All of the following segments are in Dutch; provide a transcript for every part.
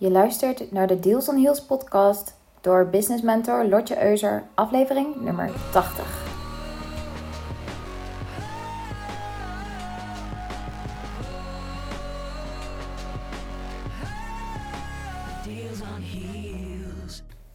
Je luistert naar de Deals on Heels podcast door business mentor Lotje Euser, aflevering nummer 80.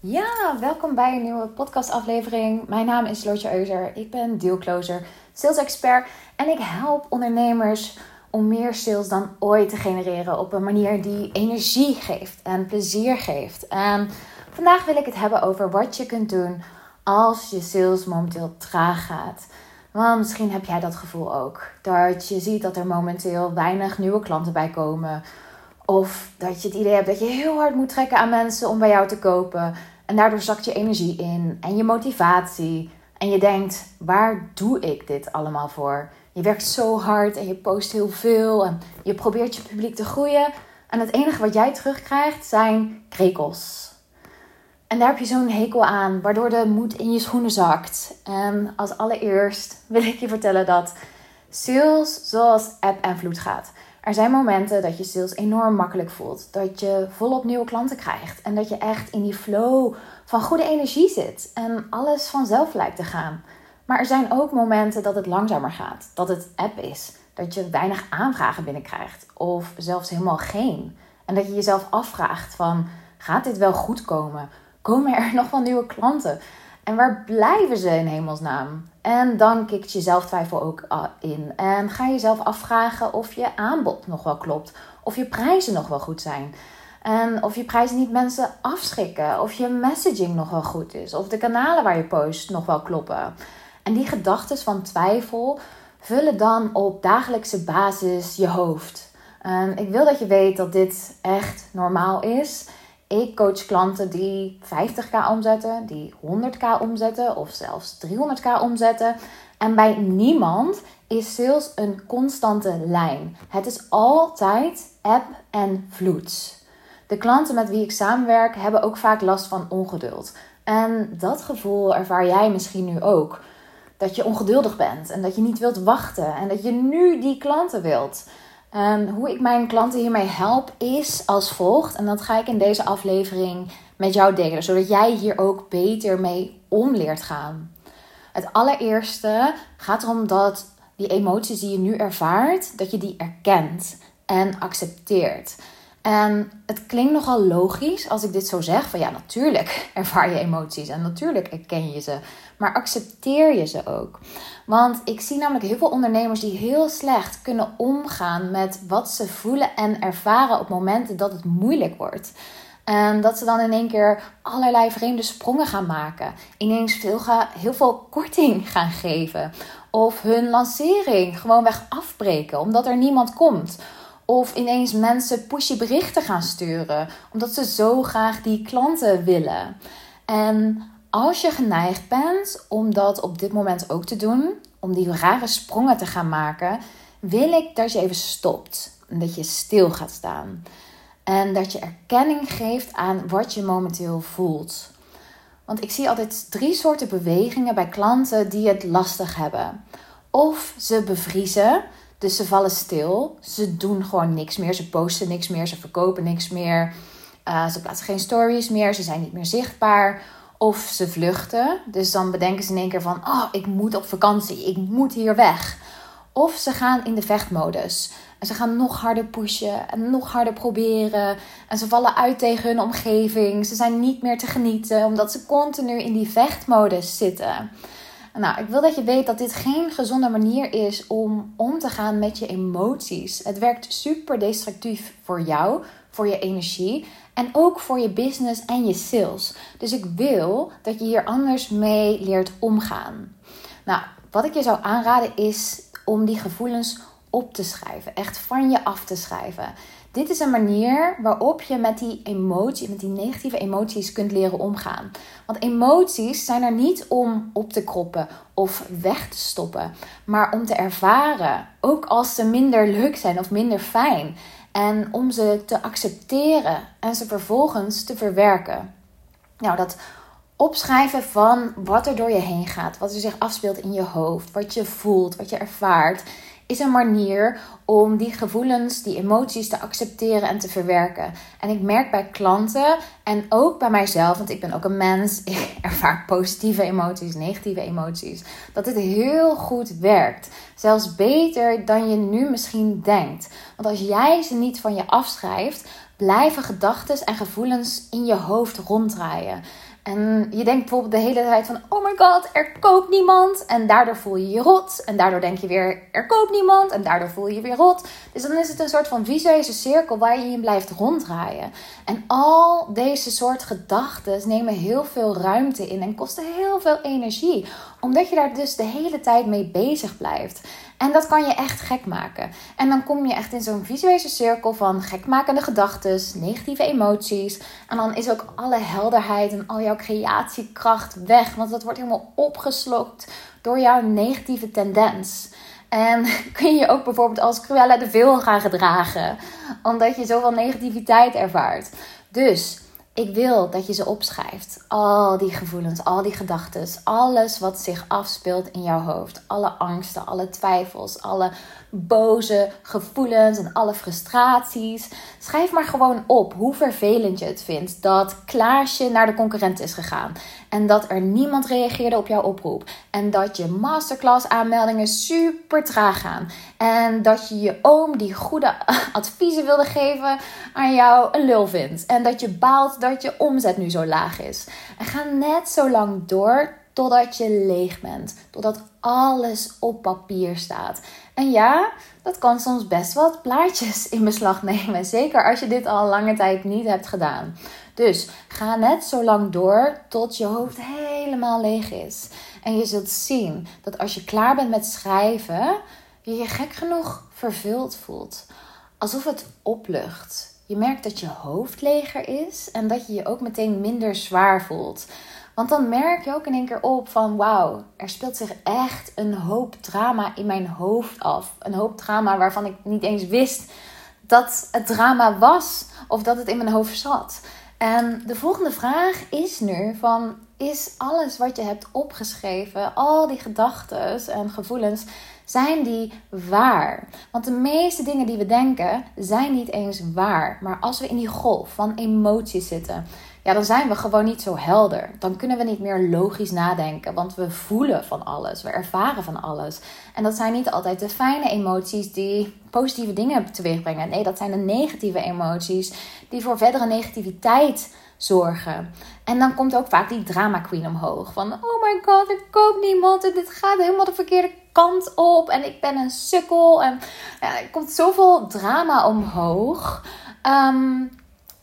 Ja, welkom bij een nieuwe podcastaflevering. Mijn naam is Lotje Euser. Ik ben dealcloser, sales expert en ik help ondernemers om meer sales dan ooit te genereren op een manier die energie geeft en plezier geeft. En vandaag wil ik het hebben over wat je kunt doen als je sales momenteel traag gaat. Want misschien heb jij dat gevoel ook. Dat je ziet dat er momenteel weinig nieuwe klanten bij komen. Of dat je het idee hebt dat je heel hard moet trekken aan mensen om bij jou te kopen. En daardoor zakt je energie in en je motivatie. En je denkt, waar doe ik dit allemaal voor? Je werkt zo hard en je post heel veel en je probeert je publiek te groeien. En het enige wat jij terugkrijgt zijn krekels. En daar heb je zo'n hekel aan, waardoor de moed in je schoenen zakt. En als allereerst wil ik je vertellen dat sales zoals app en vloed gaat. Er zijn momenten dat je sales enorm makkelijk voelt. Dat je volop nieuwe klanten krijgt. En dat je echt in die flow van goede energie zit. En alles vanzelf lijkt te gaan. Maar er zijn ook momenten dat het langzamer gaat. Dat het app is. Dat je weinig aanvragen binnenkrijgt. Of zelfs helemaal geen. En dat je jezelf afvraagt van... Gaat dit wel goed komen? Komen er nog wel nieuwe klanten? En waar blijven ze in hemelsnaam? En dan kikt je zelftwijfel ook ah, in. En ga je jezelf afvragen of je aanbod nog wel klopt. Of je prijzen nog wel goed zijn. En of je prijzen niet mensen afschrikken. Of je messaging nog wel goed is. Of de kanalen waar je post nog wel kloppen. En die gedachten van twijfel vullen dan op dagelijkse basis je hoofd. En ik wil dat je weet dat dit echt normaal is. Ik coach klanten die 50k omzetten, die 100k omzetten of zelfs 300k omzetten. En bij niemand is sales een constante lijn. Het is altijd eb en vloed. De klanten met wie ik samenwerk hebben ook vaak last van ongeduld. En dat gevoel ervaar jij misschien nu ook dat je ongeduldig bent en dat je niet wilt wachten en dat je nu die klanten wilt. En hoe ik mijn klanten hiermee help is als volgt. En dat ga ik in deze aflevering met jou delen, zodat jij hier ook beter mee om leert gaan. Het allereerste gaat erom dat die emoties die je nu ervaart, dat je die erkent en accepteert. En het klinkt nogal logisch als ik dit zo zeg: van ja, natuurlijk ervaar je emoties en natuurlijk erken je ze, maar accepteer je ze ook. Want ik zie namelijk heel veel ondernemers die heel slecht kunnen omgaan met wat ze voelen en ervaren op momenten dat het moeilijk wordt. En dat ze dan in één keer allerlei vreemde sprongen gaan maken. Ineens veel heel veel korting gaan geven. Of hun lancering gewoonweg afbreken omdat er niemand komt. Of ineens mensen pushy berichten gaan sturen, omdat ze zo graag die klanten willen. En als je geneigd bent om dat op dit moment ook te doen, om die rare sprongen te gaan maken, wil ik dat je even stopt. En dat je stil gaat staan. En dat je erkenning geeft aan wat je momenteel voelt. Want ik zie altijd drie soorten bewegingen bij klanten die het lastig hebben. Of ze bevriezen, dus ze vallen stil. Ze doen gewoon niks meer. Ze posten niks meer. Ze verkopen niks meer. Uh, ze plaatsen geen stories meer. Ze zijn niet meer zichtbaar. Of ze vluchten. Dus dan bedenken ze in één keer van: Oh, ik moet op vakantie. Ik moet hier weg. Of ze gaan in de vechtmodus. En ze gaan nog harder pushen en nog harder proberen. En ze vallen uit tegen hun omgeving. Ze zijn niet meer te genieten omdat ze continu in die vechtmodus zitten. Nou, ik wil dat je weet dat dit geen gezonde manier is om om te gaan met je emoties. Het werkt super destructief voor jou, voor je energie en ook voor je business en je sales. Dus ik wil dat je hier anders mee leert omgaan. Nou, wat ik je zou aanraden is om die gevoelens op te schrijven, echt van je af te schrijven. Dit is een manier waarop je met die emotie, met die negatieve emoties kunt leren omgaan. Want emoties zijn er niet om op te kroppen of weg te stoppen, maar om te ervaren, ook als ze minder leuk zijn of minder fijn. En om ze te accepteren en ze vervolgens te verwerken. Nou, dat opschrijven van wat er door je heen gaat, wat er zich afspeelt in je hoofd, wat je voelt, wat je ervaart is een manier om die gevoelens, die emoties te accepteren en te verwerken. En ik merk bij klanten en ook bij mijzelf, want ik ben ook een mens, ik ervaar positieve emoties, negatieve emoties, dat het heel goed werkt. Zelfs beter dan je nu misschien denkt. Want als jij ze niet van je afschrijft, blijven gedachten en gevoelens in je hoofd ronddraaien. En je denkt bijvoorbeeld de hele tijd van, oh my god, er koopt niemand. En daardoor voel je je rot. En daardoor denk je weer, er koopt niemand. En daardoor voel je je weer rot. Dus dan is het een soort van visuele cirkel waar je in blijft ronddraaien. En al deze soort gedachten nemen heel veel ruimte in en kosten heel veel energie. Omdat je daar dus de hele tijd mee bezig blijft. En dat kan je echt gek maken. En dan kom je echt in zo'n visuele cirkel van gekmakende gedachten, negatieve emoties. En dan is ook alle helderheid en al jouw creatiekracht weg. Want dat wordt helemaal opgeslokt door jouw negatieve tendens. En kun je ook bijvoorbeeld als Cruella de Vil gaan gedragen. Omdat je zoveel negativiteit ervaart. Dus ik wil dat je ze opschrijft. Al die gevoelens, al die gedachten, alles wat zich afspeelt in jouw hoofd. Alle angsten, alle twijfels, alle boze gevoelens en alle frustraties. Schrijf maar gewoon op hoe vervelend je het vindt dat Klaasje naar de concurrent is gegaan. En dat er niemand reageerde op jouw oproep. En dat je masterclass aanmeldingen super traag gaan. En dat je je oom die goede adviezen wilde geven aan jou een lul vindt. En dat je baalt dat je omzet nu zo laag is. En ga net zo lang door totdat je leeg bent. Totdat alles op papier staat. En ja, dat kan soms best wat plaatjes in beslag nemen. Zeker als je dit al lange tijd niet hebt gedaan. Dus ga net zo lang door tot je hoofd helemaal leeg is. En je zult zien dat als je klaar bent met schrijven, je je gek genoeg vervuld voelt. Alsof het oplucht. Je merkt dat je hoofd leger is en dat je je ook meteen minder zwaar voelt. Want dan merk je ook in één keer op van wauw, er speelt zich echt een hoop drama in mijn hoofd af. Een hoop drama waarvan ik niet eens wist dat het drama was of dat het in mijn hoofd zat. En de volgende vraag is nu van is alles wat je hebt opgeschreven, al die gedachten en gevoelens, zijn die waar? Want de meeste dingen die we denken zijn niet eens waar. Maar als we in die golf van emoties zitten, ja, dan zijn we gewoon niet zo helder. Dan kunnen we niet meer logisch nadenken, want we voelen van alles, we ervaren van alles. En dat zijn niet altijd de fijne emoties die positieve dingen teweeg brengen. Nee, dat zijn de negatieve emoties die voor verdere negativiteit zorgen. En dan komt ook vaak die drama queen omhoog. Van, oh my god, ik koop niemand en dit gaat helemaal de verkeerde kant op. En ik ben een sukkel. En ja, er komt zoveel drama omhoog. Um,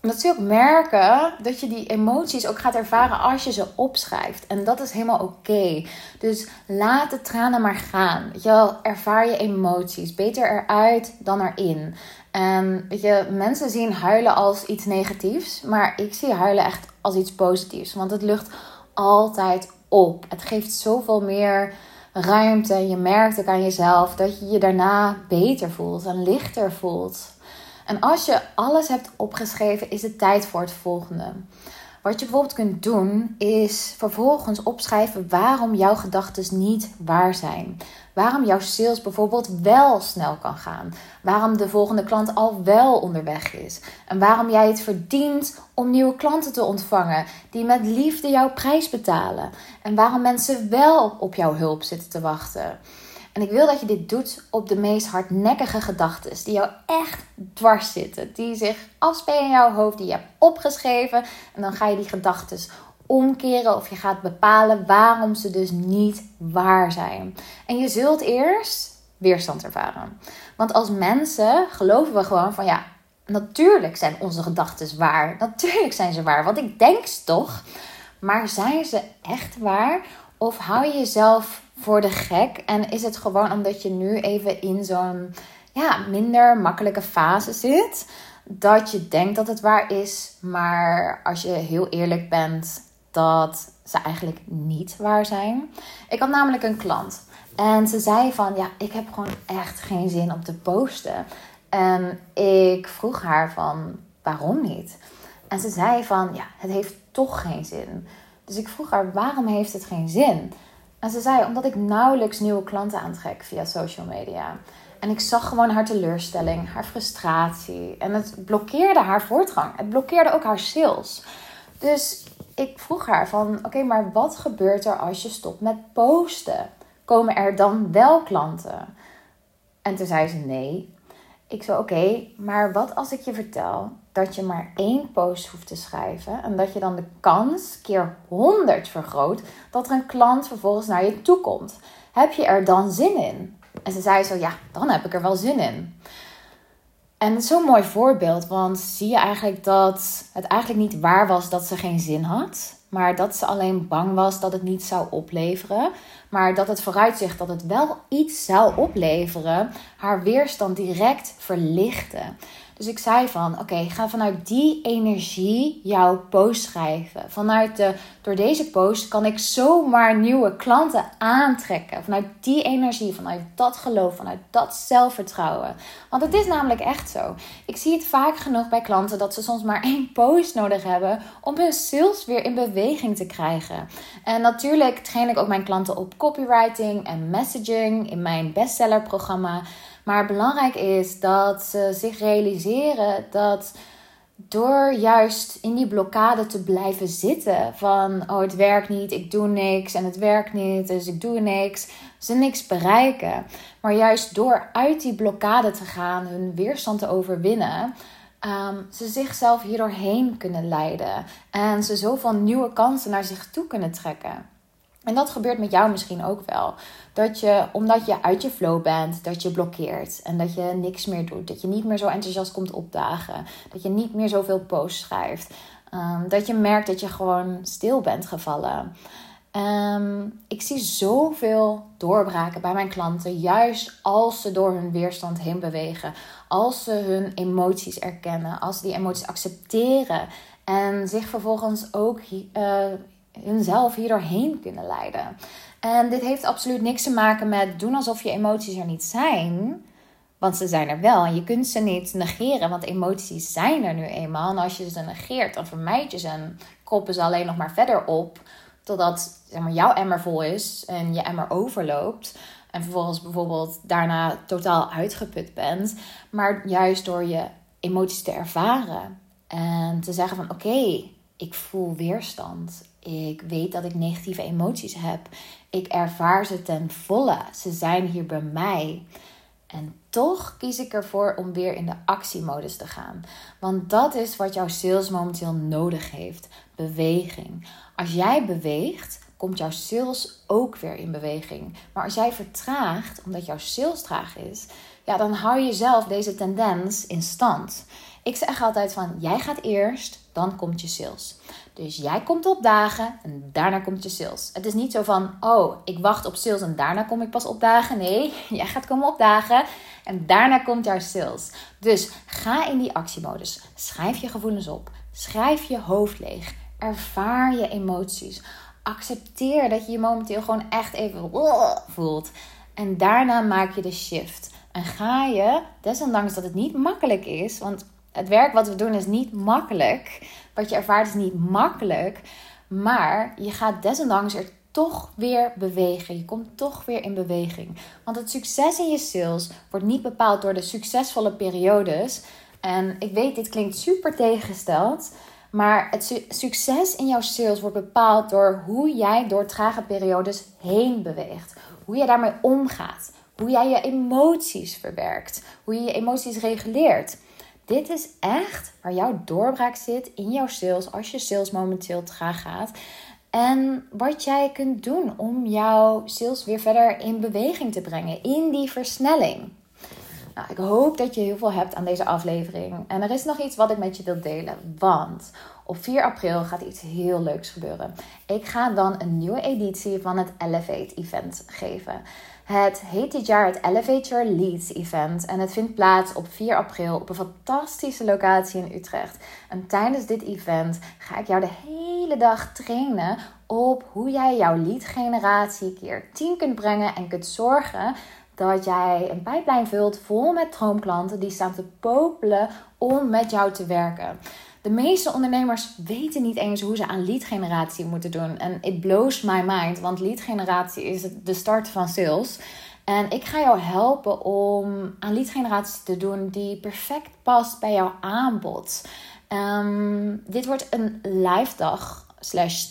dat zul je ook merken dat je die emoties ook gaat ervaren als je ze opschrijft. En dat is helemaal oké. Dus laat de tranen maar gaan. Weet je wel, ervaar je emoties. Beter eruit dan erin. En weet je, mensen zien huilen als iets negatiefs. Maar ik zie huilen echt als iets positiefs. Want het lucht altijd op. Het geeft zoveel meer ruimte. Je merkt ook aan jezelf dat je je daarna beter voelt en lichter voelt. En als je alles hebt opgeschreven, is het tijd voor het volgende. Wat je bijvoorbeeld kunt doen, is vervolgens opschrijven waarom jouw gedachten niet waar zijn. Waarom jouw sales bijvoorbeeld wel snel kan gaan. Waarom de volgende klant al wel onderweg is. En waarom jij het verdient om nieuwe klanten te ontvangen die met liefde jouw prijs betalen. En waarom mensen wel op jouw hulp zitten te wachten. En ik wil dat je dit doet op de meest hardnekkige gedachten die jou echt dwars zitten, die zich afspelen in jouw hoofd, die je hebt opgeschreven. En dan ga je die gedachten omkeren of je gaat bepalen waarom ze dus niet waar zijn. En je zult eerst weerstand ervaren. Want als mensen geloven we gewoon van ja, natuurlijk zijn onze gedachten waar. Natuurlijk zijn ze waar, want ik denk ze toch. Maar zijn ze echt waar? Of hou je jezelf voor de gek? En is het gewoon omdat je nu even in zo'n ja, minder makkelijke fase zit, dat je denkt dat het waar is, maar als je heel eerlijk bent, dat ze eigenlijk niet waar zijn? Ik had namelijk een klant en ze zei van ja, ik heb gewoon echt geen zin om te posten. En ik vroeg haar van waarom niet? En ze zei van ja, het heeft toch geen zin. Dus ik vroeg haar waarom heeft het geen zin? En ze zei, omdat ik nauwelijks nieuwe klanten aantrek via social media. En ik zag gewoon haar teleurstelling, haar frustratie. En het blokkeerde haar voortgang. Het blokkeerde ook haar sales. Dus ik vroeg haar van, oké, maar wat gebeurt er als je stopt met posten? Komen er dan wel klanten? En toen zei ze nee. Ik zei, oké, maar wat als ik je vertel dat je maar één post hoeft te schrijven en dat je dan de kans keer 100 vergroot dat er een klant vervolgens naar je toe komt? Heb je er dan zin in? En ze zei zo, ja, dan heb ik er wel zin in. En zo'n mooi voorbeeld, want zie je eigenlijk dat het eigenlijk niet waar was dat ze geen zin had, maar dat ze alleen bang was dat het niet zou opleveren, maar dat het vooruitzicht dat het wel iets zou opleveren, haar weerstand direct verlichtte. Dus ik zei van, oké, ga vanuit die energie jouw post schrijven. Vanuit de, door deze post kan ik zomaar nieuwe klanten aantrekken. Vanuit die energie, vanuit dat geloof, vanuit dat zelfvertrouwen. Want het is namelijk echt zo. Ik zie het vaak genoeg bij klanten dat ze soms maar één post nodig hebben om hun sales weer in beweging te krijgen. En natuurlijk train ik ook mijn klanten op copywriting en messaging in mijn bestsellerprogramma. Maar belangrijk is dat ze zich realiseren dat door juist in die blokkade te blijven zitten van oh het werkt niet, ik doe niks en het werkt niet, dus ik doe niks, ze niks bereiken. Maar juist door uit die blokkade te gaan, hun weerstand te overwinnen, um, ze zichzelf hierdoorheen kunnen leiden en ze zoveel nieuwe kansen naar zich toe kunnen trekken. En dat gebeurt met jou misschien ook wel. Dat je, omdat je uit je flow bent, dat je blokkeert. En dat je niks meer doet. Dat je niet meer zo enthousiast komt opdagen. Dat je niet meer zoveel posts schrijft. Ehm, dat je merkt dat je gewoon stil bent gevallen. Ehm, ik zie zoveel doorbraken bij mijn klanten, juist als ze door hun weerstand heen bewegen, als ze hun emoties erkennen, als ze die emoties accepteren en zich vervolgens ook uh, hunzelf hier doorheen kunnen leiden. En dit heeft absoluut niks te maken met doen alsof je emoties er niet zijn. Want ze zijn er wel en je kunt ze niet negeren, want emoties zijn er nu eenmaal. En als je ze negeert, dan vermijd je ze en kroppen ze alleen nog maar verder op. Totdat zeg maar, jouw emmer vol is en je emmer overloopt. En vervolgens bijvoorbeeld daarna totaal uitgeput bent. Maar juist door je emoties te ervaren en te zeggen van oké, ik voel weerstand. Ik weet dat ik negatieve emoties heb. Ik ervaar ze ten volle. Ze zijn hier bij mij. En toch kies ik ervoor om weer in de actiemodus te gaan. Want dat is wat jouw sales momenteel nodig heeft: beweging. Als jij beweegt, komt jouw sales ook weer in beweging. Maar als jij vertraagt, omdat jouw sales traag is, ja, dan hou je zelf deze tendens in stand. Ik zeg altijd van, jij gaat eerst, dan komt je sales. Dus jij komt op dagen en daarna komt je sales. Het is niet zo van, oh, ik wacht op sales en daarna kom ik pas op dagen. Nee, jij gaat komen op dagen en daarna komt jouw sales. Dus ga in die actiemodus. Schrijf je gevoelens op. Schrijf je hoofd leeg. Ervaar je emoties. Accepteer dat je je momenteel gewoon echt even voelt. En daarna maak je de shift. En ga je, desondanks dat het niet makkelijk is, want het werk wat we doen is niet makkelijk. Wat je ervaart is niet makkelijk. Maar je gaat desondanks er toch weer bewegen. Je komt toch weer in beweging. Want het succes in je sales wordt niet bepaald door de succesvolle periodes. En ik weet, dit klinkt super tegengesteld. Maar het succes in jouw sales wordt bepaald door hoe jij door trage periodes heen beweegt. Hoe jij daarmee omgaat. Hoe jij je emoties verwerkt. Hoe je je emoties reguleert. Dit is echt waar jouw doorbraak zit in jouw sales als je sales momenteel traag gaat. En wat jij kunt doen om jouw sales weer verder in beweging te brengen, in die versnelling. Nou, ik hoop dat je heel veel hebt aan deze aflevering. En er is nog iets wat ik met je wil delen. Want op 4 april gaat iets heel leuks gebeuren. Ik ga dan een nieuwe editie van het Elevate Event geven. Het heet dit jaar het Elevator Leads Event en het vindt plaats op 4 april op een fantastische locatie in Utrecht. En tijdens dit event ga ik jou de hele dag trainen op hoe jij jouw lead generatie keer 10 kunt brengen en kunt zorgen dat jij een pijplijn vult vol met droomklanten die staan te popelen om met jou te werken. De meeste ondernemers weten niet eens hoe ze aan lead generatie moeten doen. En it blows my mind, want lead generatie is de start van sales. En ik ga jou helpen om aan leadgeneratie te doen die perfect past bij jouw aanbod. Ehm, dit wordt een live dag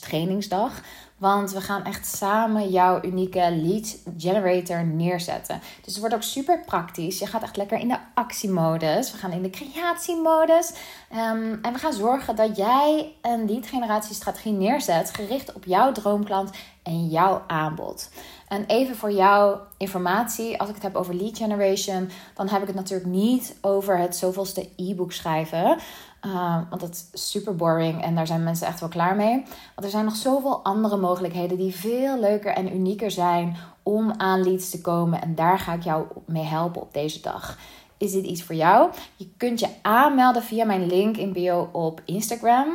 trainingsdag. Want we gaan echt samen jouw unieke lead generator neerzetten. Dus het wordt ook super praktisch. Je gaat echt lekker in de actiemodus. We gaan in de creatiemodus. Um, en we gaan zorgen dat jij een lead generatiestrategie neerzet. Gericht op jouw droomklant en jouw aanbod. En even voor jouw informatie, als ik het heb over lead generation, dan heb ik het natuurlijk niet over het zoveelste e-book schrijven. Uh, want dat is super boring en daar zijn mensen echt wel klaar mee. Want er zijn nog zoveel andere mogelijkheden die veel leuker en unieker zijn om aan leads te komen. En daar ga ik jou mee helpen op deze dag. Is dit iets voor jou? Je kunt je aanmelden via mijn link in bio op Instagram.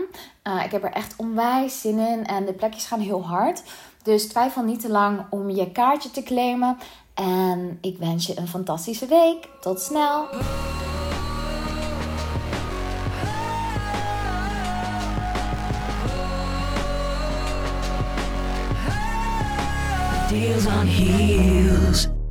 Uh, ik heb er echt onwijs zin in en de plekjes gaan heel hard. Dus twijfel niet te lang om je kaartje te claimen. En ik wens je een fantastische week. Tot snel! Deals on heels.